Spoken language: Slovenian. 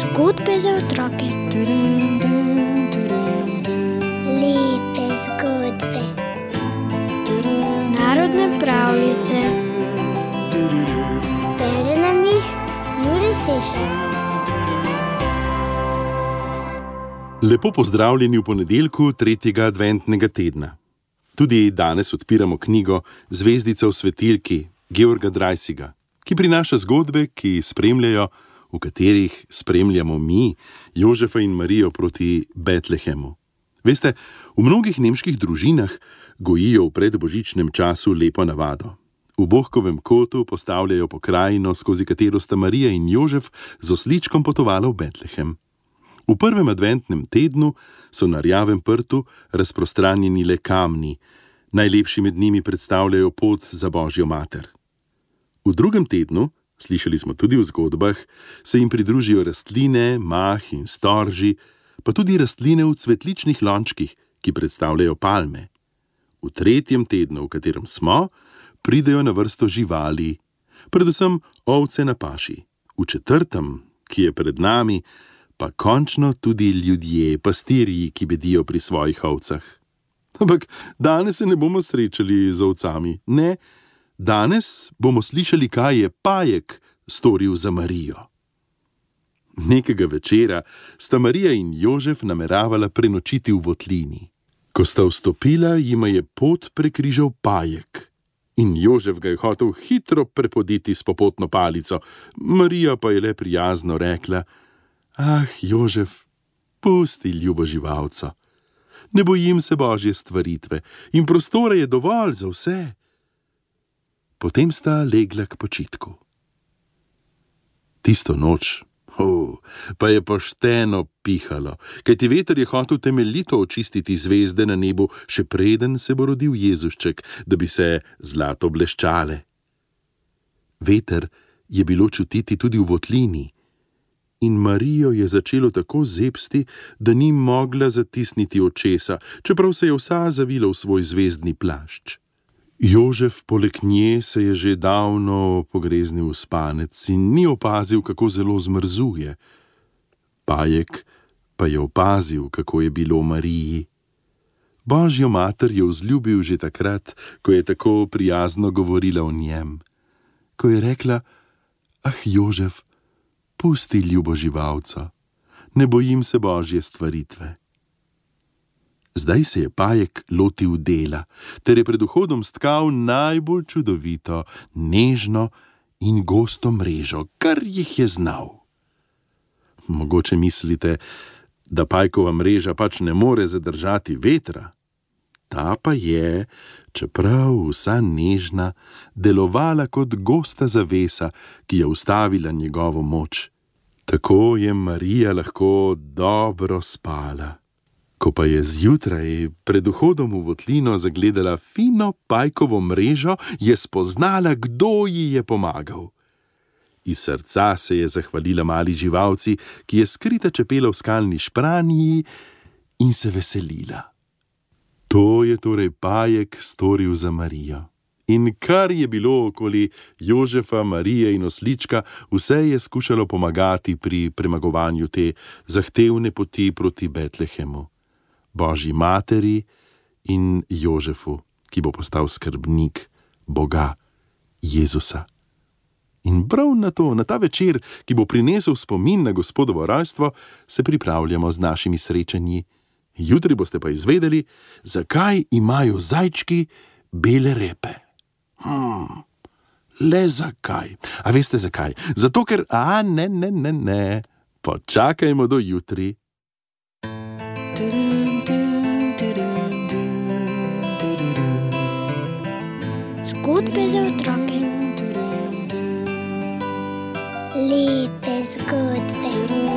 Zgodbe za otroke. Lepe zgodbe. Narodne pravljice. Bere nam jih Juri Sešer. Lepo pozdravljeni v ponedeljku tretjega adventnega tedna. Tudi danes odpiramo knjigo Zvezdica v svetilki Georga Drajsiga, ki prinaša zgodbe, ki spremljajo, v katerih spremljamo mi, Jožefa in Marijo proti Betlehemu. Veste, v mnogih nemških družinah gojijo v predbožičnem času lepo navado. V Bohkovem kotu postavljajo pokrajino, skozi katero sta Marija in Jožef z osličkom potovala v Betlehem. V prvem adventnem tednu so na rjavem prtu razprostranjeni le kamni, najlepši med njimi predstavljajo pot za Božjo mater. V drugem tednu, slišali smo tudi v zgodbah, se jim pridružijo rastline, mah in storži, pa tudi rastline v cvetličnih lončkih, ki predstavljajo palme. V tretjem tednu, v katerem smo, pridejo na vrsto živali, predvsem ovce na paši. V četrtem, ki je pred nami, pa končno tudi ljudje, pastirji, ki bedijo pri svojih ovcah. Ampak danes se ne bomo srečali z ovcami, ne, danes bomo slišali, kaj je pajek storil za Marijo. Nekega večera sta Marija in Jožef nameravala prenočiti v Votlini. Ko sta vstopila, jima je pot prekrižal pajek. In Jožef ga je hotel hitro prepoditi s popotno palico, Marija pa je le prijazno rekla: Ah, Jožef, pusti ljubo živalco. Ne bojim se božje stvaritve in prostora je dovolj za vse. Potem sta legla k počitku. Tisto noč, oh, pa je pošteno pihalo, kajti veter je hotel temeljito očistiti zvezde na nebu, še preden se bo rodil Jezušček, da bi se zlato bleščale. Veter je bilo čutiti tudi v votlini in Marijo je začelo tako zepsti, da ni mogla zatisniti očesa, čeprav se je vsa zavila v svoj zvezdni plašč. Jožef poleg nje se je že davno pogreznil v spanec in ni opazil, kako zelo zmrzuje. Pajek pa je opazil, kako je bilo Mariji. Božjo mater je vzljubil že takrat, ko je tako prijazno govorila o njem. Ko je rekla: Ah, Jožef, pusti ljubo živalca, ne bojim se božje stvaritve. Zdaj se je pajek lotil dela, ter je pred vhodom stkal najbolj čudovito, nežno in gosto mrežo, kar jih je znal. Mogoče mislite, da pajkova mreža pač ne more zadržati vetra. Ta pa je, čeprav vsa nežna, delovala kot gosta zavesa, ki je ustavila njegovo moč. Tako je Marija lahko dobro spala. Ko pa je zjutraj pred vhodom v votlino zagledala fino pajkovo mrežo, je spoznala, kdo ji je pomagal. Iz srca se je zahvalila mali živalci, ki je skrita čepela v skalni špranji in se veselila. To je torej pajek storil za Marijo. In kar je bilo okoli Jožefa, Marije in oslička, vse je skušalo pomagati pri premagovanju te zahtevne poti proti Betlehemu, Božji materi in Jožefu, ki bo postal skrbnik Boga Jezusa. In prav na to, na ta večer, ki bo prinesel spomin na gospodovo rojstvo, se pripravljamo z našimi srečanji. Jutri boste pa izvedeli, zakaj imajo zajčki bele repe. Hmm, le zakaj? A veste zakaj? Zato, ker, a ne, ne, ne, ne. Počakajmo do jutri. Скот без везет раки. Липес гудбе.